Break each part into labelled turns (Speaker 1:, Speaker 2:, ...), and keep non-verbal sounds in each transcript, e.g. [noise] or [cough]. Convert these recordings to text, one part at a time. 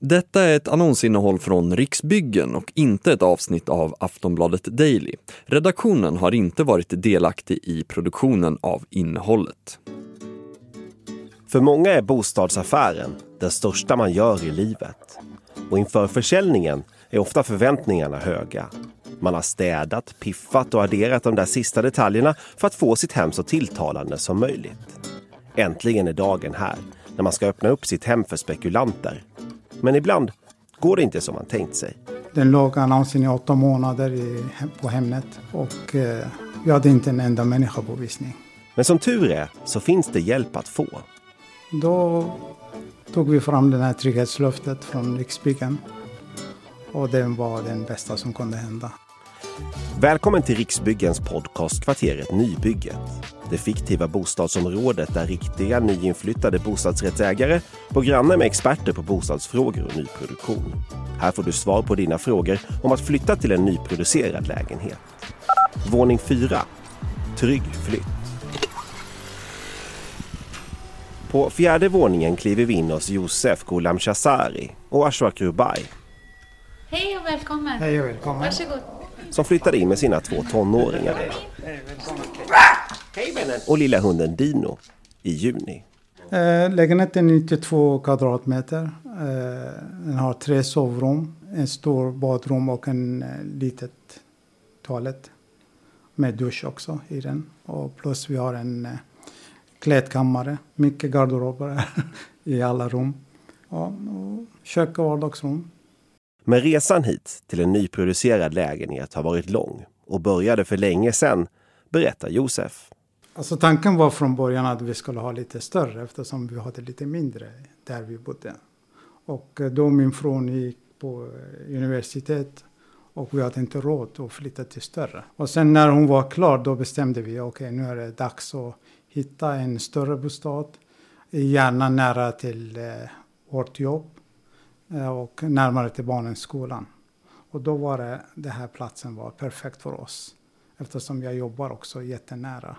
Speaker 1: Detta är ett annonsinnehåll från Riksbyggen och inte ett avsnitt av Aftonbladet Daily. Redaktionen har inte varit delaktig i produktionen av innehållet.
Speaker 2: För många är bostadsaffären den största man gör i livet. Och inför försäljningen är ofta förväntningarna höga. Man har städat, piffat och adderat de där sista detaljerna för att få sitt hem så tilltalande som möjligt. Äntligen är dagen här när man ska öppna upp sitt hem för spekulanter. Men ibland går det inte som man tänkt sig.
Speaker 3: Den låg annonsen i åtta månader i, på Hemnet och eh, vi hade inte en enda människa på visning.
Speaker 2: Men som tur är så finns det hjälp att få.
Speaker 3: Då tog vi fram det här trygghetslöftet från Riksbyggen och det var den bästa som kunde hända.
Speaker 2: Välkommen till Riksbyggens podcast Kvarteret Nybygget. Det fiktiva bostadsområdet där riktiga nyinflyttade bostadsrättsägare bor granne med experter på bostadsfrågor och nyproduktion. Här får du svar på dina frågor om att flytta till en nyproducerad lägenhet. Våning 4. Trygg flytt. På fjärde våningen kliver vi in hos Josef Gholam Shazari och Ashwak Rubai
Speaker 4: Hej och välkommen.
Speaker 3: Hej och välkommen.
Speaker 4: Varsågod
Speaker 2: som flyttade in med sina två tonåringar och lilla hunden Dino i juni.
Speaker 3: Eh, lägenheten är 92 kvadratmeter. Eh, den har tre sovrum, en stor badrum och en eh, litet toalett. Med dusch också i den. Och plus vi har en eh, klädkammare, mycket garderober [laughs] i alla rum. Ja, och kök och vardagsrum.
Speaker 2: Men resan hit till en nyproducerad lägenhet har varit lång och började för länge sedan, berättar Josef.
Speaker 3: Alltså tanken var från början att vi skulle ha lite större eftersom vi hade lite mindre där vi bodde. Och eh, då min fru gick på eh, universitet och vi hade inte råd att flytta till större. Och sen när hon var klar då bestämde vi okej okay, nu är det dags att hitta en större bostad. Gärna nära till eh, vårt jobb Eh, och närmare till barnens skolan. Och då var det, den här platsen var perfekt för oss eftersom jag jobbar också jättenära.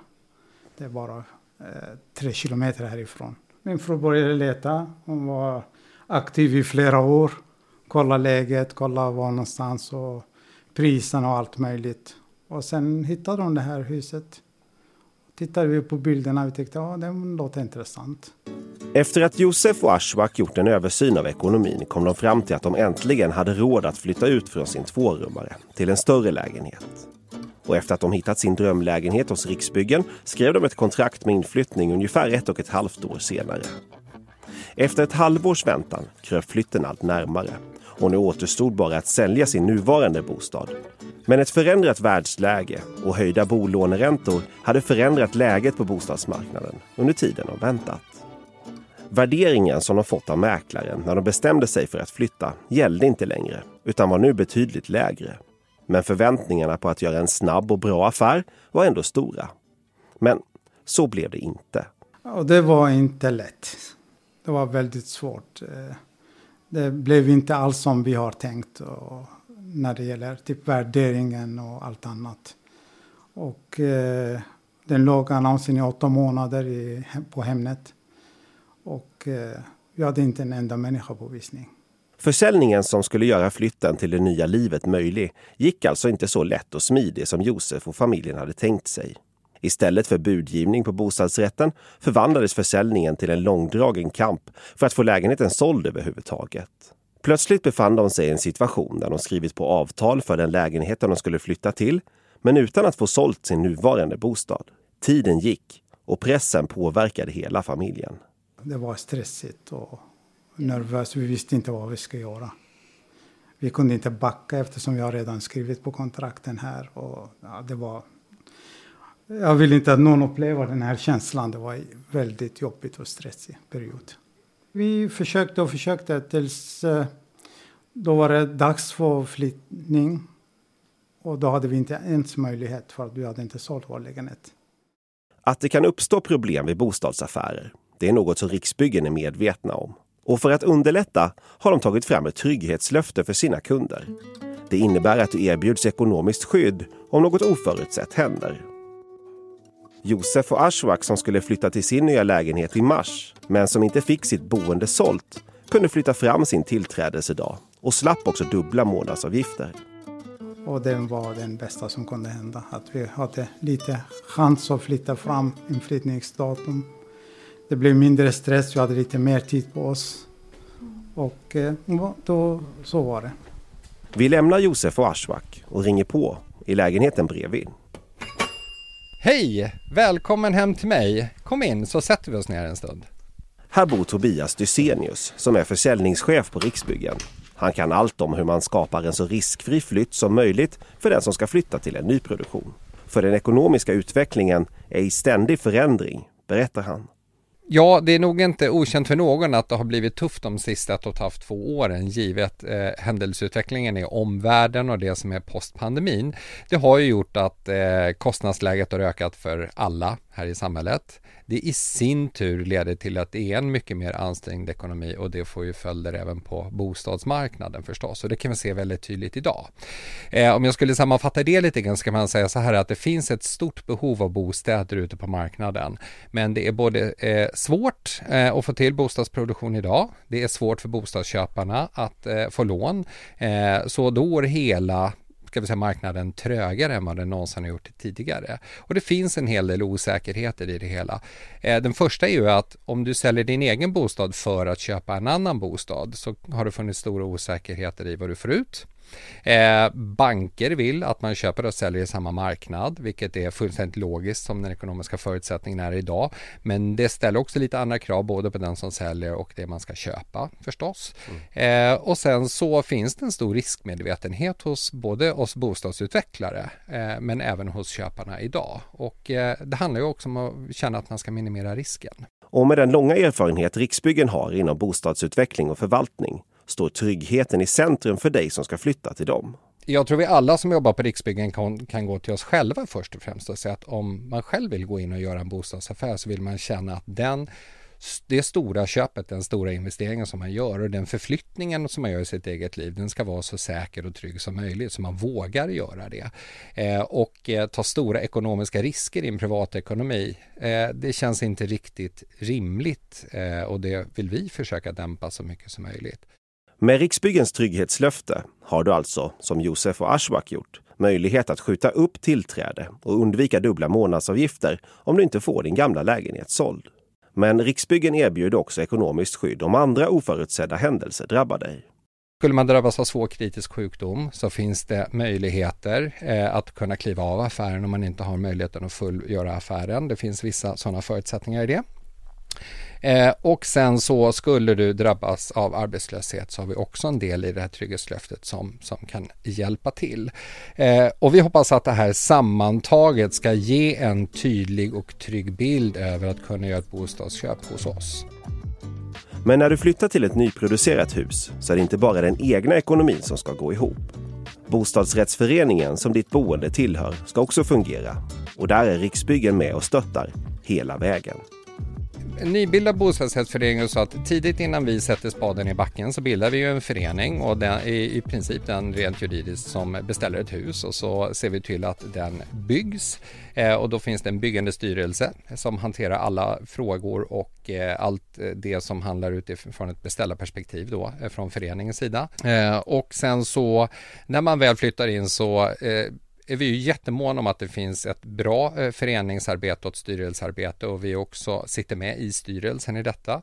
Speaker 3: Det är bara eh, tre kilometer härifrån. Min fru började leta. Hon var aktiv i flera år. Kolla läget, kolla var någonstans och priserna och allt möjligt. Och sen hittade hon det här huset. Tittade vi på bilderna och tyckte att ja, det låter intressant.
Speaker 2: Efter att Josef och Ashwak gjort en översyn av ekonomin kom de fram till att de äntligen hade råd att flytta ut från sin tvårummare till en större lägenhet. Och efter att de hittat sin drömlägenhet hos Riksbyggen skrev de ett kontrakt med inflyttning ungefär ett och ett halvt år senare. Efter ett halvårs väntan kröp flytten allt närmare och nu återstod bara att sälja sin nuvarande bostad. Men ett förändrat världsläge och höjda bolåneräntor hade förändrat läget på bostadsmarknaden under tiden de väntat. Värderingen som de fått av mäklaren när de bestämde sig för att flytta gällde inte längre utan var nu betydligt lägre. Men förväntningarna på att göra en snabb och bra affär var ändå stora. Men så blev det inte.
Speaker 3: Och det var inte lätt. Det var väldigt svårt. Eh, det blev inte alls som vi har tänkt och när det gäller typ värderingen och allt annat. Och eh, den låg annonsen i åtta månader i, på Hemnet. Och eh, vi hade inte en enda människa på visning.
Speaker 2: Försäljningen som skulle göra flytten till det nya livet möjlig gick alltså inte så lätt och smidig som Josef och familjen hade tänkt sig. Istället för budgivning på bostadsrätten förvandlades försäljningen till en långdragen kamp för att få lägenheten såld överhuvudtaget. Plötsligt befann de sig i en situation där de skrivit på avtal för den lägenheten de skulle flytta till, men utan att få sålt sin nuvarande bostad. Tiden gick och pressen påverkade hela familjen.
Speaker 3: Det var stressigt och nervöst. Vi visste inte vad vi skulle göra. Vi kunde inte backa eftersom jag redan skrivit på kontrakten här. Och, ja, det var, jag vill inte att någon upplever den här känslan. Det var en väldigt jobbigt och stressig period. Vi försökte och försökte tills eh, då var det dags för flyttning. Och då hade vi inte ens möjlighet för att vi hade inte sålt vår lägenhet.
Speaker 2: Att det kan uppstå problem vid bostadsaffärer, det är något som Riksbyggen är medvetna om. Och för att underlätta har de tagit fram ett trygghetslöfte för sina kunder. Det innebär att du erbjuds ekonomiskt skydd om något oförutsett händer. Josef och Ashwak som skulle flytta till sin nya lägenhet i mars, men som inte fick sitt boende sålt, kunde flytta fram sin tillträdelsedag och slapp också dubbla månadsavgifter.
Speaker 3: Och det var den bästa som kunde hända. Att vi hade lite chans att flytta fram inflyttningsdatum. Det blev mindre stress, vi hade lite mer tid på oss. Och eh, då, så var det.
Speaker 2: Vi lämnar Josef och Ashwak och ringer på i lägenheten bredvid.
Speaker 5: Hej! Välkommen hem till mig. Kom in så sätter vi oss ner en stund.
Speaker 2: Här bor Tobias Dysenius som är försäljningschef på Riksbyggen. Han kan allt om hur man skapar en så riskfri flytt som möjligt för den som ska flytta till en nyproduktion. För den ekonomiska utvecklingen är i ständig förändring, berättar han.
Speaker 5: Ja, det är nog inte okänt för någon att det har blivit tufft de sista ett och ett halvt, två åren givet eh, händelseutvecklingen i omvärlden och det som är postpandemin. Det har ju gjort att eh, kostnadsläget har ökat för alla här i samhället. Det i sin tur leder till att det är en mycket mer ansträngd ekonomi och det får ju följder även på bostadsmarknaden förstås och det kan vi se väldigt tydligt idag. Eh, om jag skulle sammanfatta det lite grann så kan man säga så här att det finns ett stort behov av bostäder ute på marknaden men det är både eh, svårt eh, att få till bostadsproduktion idag. Det är svårt för bostadsköparna att eh, få lån eh, så då är hela ska vi säga, marknaden trögare än vad den någonsin har gjort tidigare. Och det finns en hel del osäkerheter i det hela. Eh, den första är ju att om du säljer din egen bostad för att köpa en annan bostad så har det funnits stora osäkerheter i vad du får ut. Eh, banker vill att man köper och säljer i samma marknad, vilket är fullständigt logiskt som den ekonomiska förutsättningen är idag. Men det ställer också lite andra krav både på den som säljer och det man ska köpa förstås. Mm. Eh, och sen så finns det en stor riskmedvetenhet hos både oss bostadsutvecklare eh, men även hos köparna idag. Och eh, det handlar ju också om att känna att man ska minimera risken.
Speaker 2: Och med den långa erfarenhet Riksbyggen har inom bostadsutveckling och förvaltning står tryggheten i centrum för dig som ska flytta till dem.
Speaker 5: Jag tror vi alla som jobbar på Riksbyggen kan, kan, gå till oss själva först och främst och säga att om man själv vill gå in och göra en bostadsaffär så vill man känna att den det stora köpet, den stora investeringen som man gör och den förflyttningen som man gör i sitt eget liv, den ska vara så säker och trygg som möjligt så man vågar göra det. Eh, och eh, ta stora ekonomiska risker i en privatekonomi, eh, det känns inte riktigt rimligt eh, och det vill vi försöka dämpa så mycket som möjligt.
Speaker 2: Med Riksbyggens trygghetslöfte har du alltså, som Josef och Ashwak gjort, möjlighet att skjuta upp tillträde och undvika dubbla månadsavgifter om du inte får din gamla lägenhet såld. Men Riksbyggen erbjuder också ekonomiskt skydd om andra oförutsedda händelser drabbar dig.
Speaker 5: Skulle man drabbas av svår kritisk sjukdom så finns det möjligheter eh, att kunna kliva av affären om man inte har möjligheten att fullgöra affären. Det finns vissa sådana förutsättningar i det. Eh, och sen så skulle du drabbas av arbetslöshet så har vi också en del i det här trygghetslöftet som, som kan hjälpa till. Eh, och vi hoppas att det här sammantaget ska ge en tydlig och trygg bild över att kunna göra ett bostadsköp hos oss.
Speaker 2: Men när du flyttar till ett nyproducerat hus så är det inte bara den egna ekonomin som ska gå ihop. Bostadsrättsföreningen som ditt boende tillhör ska också fungera och där är Riksbyggen med och stöttar hela vägen
Speaker 5: nybildad bostadsrättsförening så att tidigt innan vi sätter spaden i backen så bildar vi ju en förening och den är i princip den rent juridiskt som beställer ett hus och så ser vi till att den byggs eh, och då finns det en byggande styrelse som hanterar alla frågor och eh, allt eh, det som handlar utifrån ett beställarperspektiv då från föreningens sida. Och sen så när man väl flyttar in så är vi ju jättemåna om att det finns ett bra eh, föreningsarbete och ett styrelsearbete och vi också sitter med i styrelsen i detta.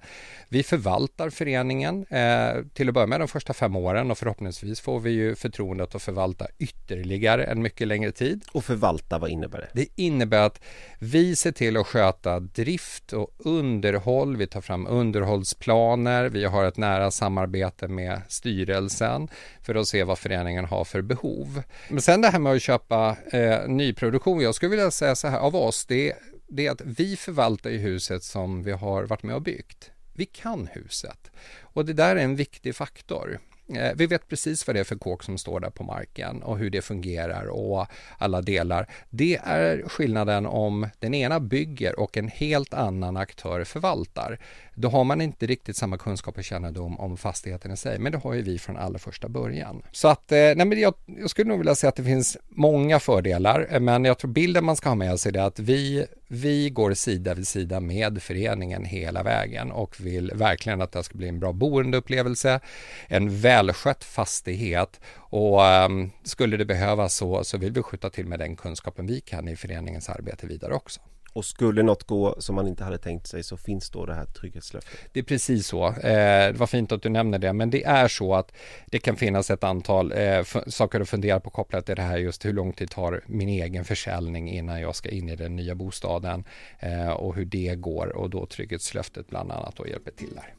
Speaker 5: Vi förvaltar föreningen eh, till att börja med de första fem åren och förhoppningsvis får vi ju förtroendet att förvalta ytterligare en mycket längre tid.
Speaker 2: Och förvalta, vad innebär det?
Speaker 5: Det innebär att vi ser till att sköta drift och underhåll. Vi tar fram underhållsplaner. Vi har ett nära samarbete med styrelsen för att se vad föreningen har för behov. Men sen det här med att köpa eh, nyproduktion. Jag skulle vilja säga så här av oss. Det, det är att vi förvaltar ju huset som vi har varit med och byggt. Vi kan huset och det där är en viktig faktor. Eh, vi vet precis vad det är för kåk som står där på marken och hur det fungerar och alla delar. Det är skillnaden om den ena bygger och en helt annan aktör förvaltar. Då har man inte riktigt samma kunskap och kännedom om fastigheten i sig, men det har ju vi från allra första början. Så att, eh, nej men jag, jag skulle nog vilja säga att det finns många fördelar, eh, men jag tror bilden man ska ha med sig är att vi vi går sida vid sida med föreningen hela vägen och vill verkligen att det ska bli en bra boendeupplevelse, en välskött fastighet och um, skulle det behövas så, så vill vi skjuta till med den kunskapen vi kan i föreningens arbete vidare också.
Speaker 2: Och skulle något gå som man inte hade tänkt sig så finns då det här trygghetslöftet?
Speaker 5: Det är precis så. Eh, det var fint att du nämner det, men det är så att det kan finnas ett antal eh, saker att fundera på kopplat till det här just hur lång tid tar min egen försäljning innan jag ska in i den nya bostaden eh, och hur det går och då trygghetslöftet bland annat då hjälper till där.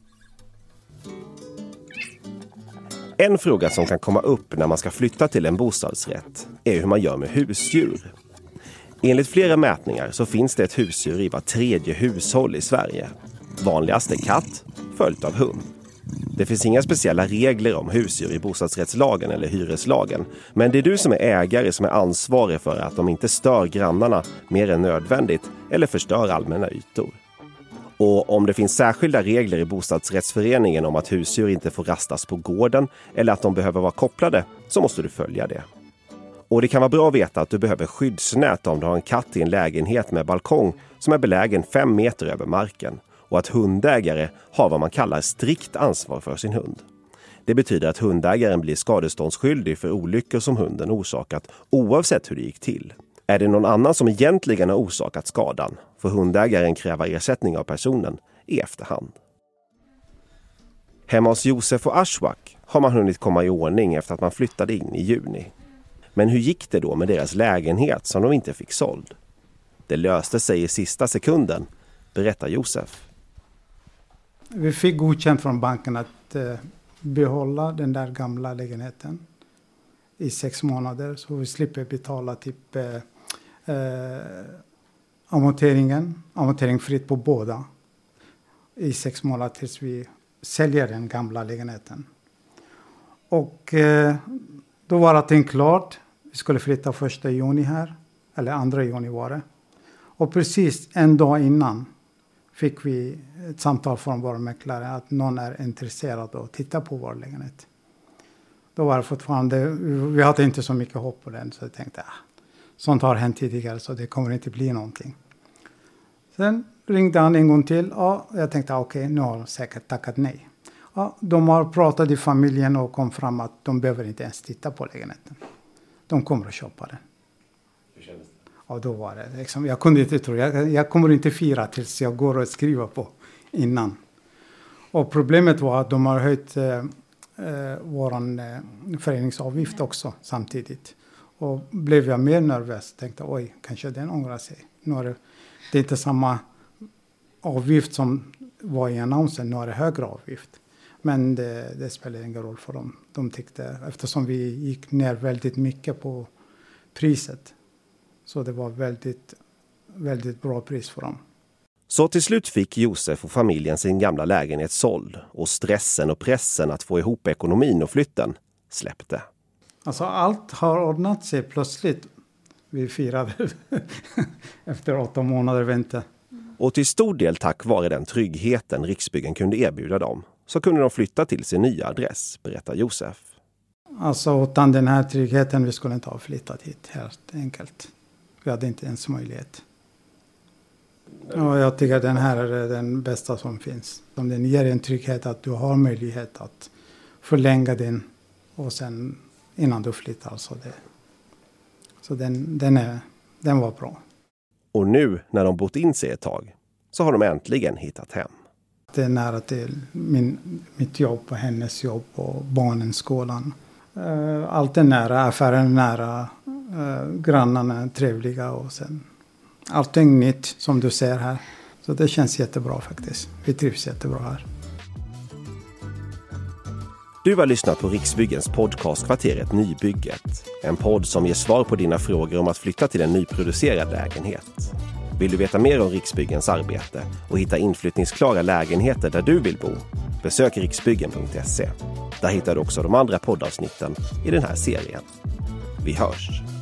Speaker 2: En fråga som kan komma upp när man ska flytta till en bostadsrätt är hur man gör med husdjur. Enligt flera mätningar så finns det ett husdjur i var tredje hushåll i Sverige. Vanligast är katt, följt av hund. Det finns inga speciella regler om husdjur i bostadsrättslagen eller hyreslagen. Men det är du som är ägare som är ansvarig för att de inte stör grannarna mer än nödvändigt eller förstör allmänna ytor. Och om det finns särskilda regler i bostadsrättsföreningen om att husdjur inte får rastas på gården eller att de behöver vara kopplade så måste du följa det. Och det kan vara bra att veta att du behöver skyddsnät om du har en katt i en lägenhet med balkong som är belägen fem meter över marken och att hundägare har vad man kallar strikt ansvar för sin hund. Det betyder att hundägaren blir skadeståndsskyldig för olyckor som hunden orsakat oavsett hur det gick till. Är det någon annan som egentligen har orsakat skadan får hundägaren kräva ersättning av personen i efterhand. Hemma hos Josef och Ashwak har man hunnit komma i ordning efter att man flyttade in i juni. Men hur gick det då med deras lägenhet som de inte fick såld? Det löste sig i sista sekunden, berättar Josef.
Speaker 3: Vi fick godkänt från banken att eh, behålla den där gamla lägenheten i sex månader så vi slipper betala typ eh, eh, amorteringen, amortering fritt på båda i sex månader tills vi säljer den gamla lägenheten. Och eh, då var allting klart. Vi skulle flytta första juni här, eller andra juni var det. Och precis en dag innan fick vi ett samtal från vår mäklare att någon är intresserad av att titta på vår lägenhet. Då var det fortfarande, vi hade inte så mycket hopp på den så jag tänkte ah, sånt har hänt tidigare så det kommer inte bli någonting. Sen ringde han en gång till och jag tänkte ah, okej okay, nu har de säkert tackat nej. Ja, de har pratat i familjen och kom fram att de behöver inte ens titta på lägenheten. De kommer att köpa den. Hur kändes det? Ja, då var det liksom, jag kunde inte tro, jag, jag kommer inte fira tills jag går och skriver på innan. Och problemet var att de har höjt eh, eh, våran eh, föreningsavgift också samtidigt. Och blev jag mer nervös tänkte oj, kanske den ångrar sig. Nu är det, det är inte samma avgift som var i annonsen, nu är det högre avgift. Men det, det spelar ingen roll för dem. De tyckte, eftersom vi gick ner väldigt mycket på priset. Så det var väldigt, väldigt bra pris för dem.
Speaker 2: Så till slut fick Josef och familjen sin gamla lägenhet såld och stressen och pressen att få ihop ekonomin och flytten släppte.
Speaker 3: Alltså allt har ordnat sig plötsligt. Vi firade [laughs] efter åtta månader vänta.
Speaker 2: Och till stor del tack vare den tryggheten Riksbyggen kunde erbjuda dem så kunde de flytta till sin nya adress, berättar Josef.
Speaker 3: Alltså utan den här tryggheten vi skulle inte ha flyttat hit helt enkelt. Vi hade inte ens möjlighet. Och jag tycker den här är den bästa som finns. Om den ger en trygghet att du har möjlighet att förlänga den och sen innan du flyttar. Så, det, så den, den, är, den var bra.
Speaker 2: Och nu när de bott in sig ett tag så har de äntligen hittat hem.
Speaker 3: Det är nära till min, mitt jobb och hennes jobb och barnens skolan. Eh, allt är nära, affären är nära, eh, grannarna är trevliga och sen allting nytt som du ser här. Så det känns jättebra faktiskt. Vi trivs jättebra här.
Speaker 2: Du har lyssnat på Riksbyggens podcast Kvarteret Nybygget. En podd som ger svar på dina frågor om att flytta till en nyproducerad lägenhet. Vill du veta mer om Riksbyggens arbete och hitta inflyttningsklara lägenheter där du vill bo? Besök riksbyggen.se. Där hittar du också de andra poddavsnitten i den här serien. Vi hörs!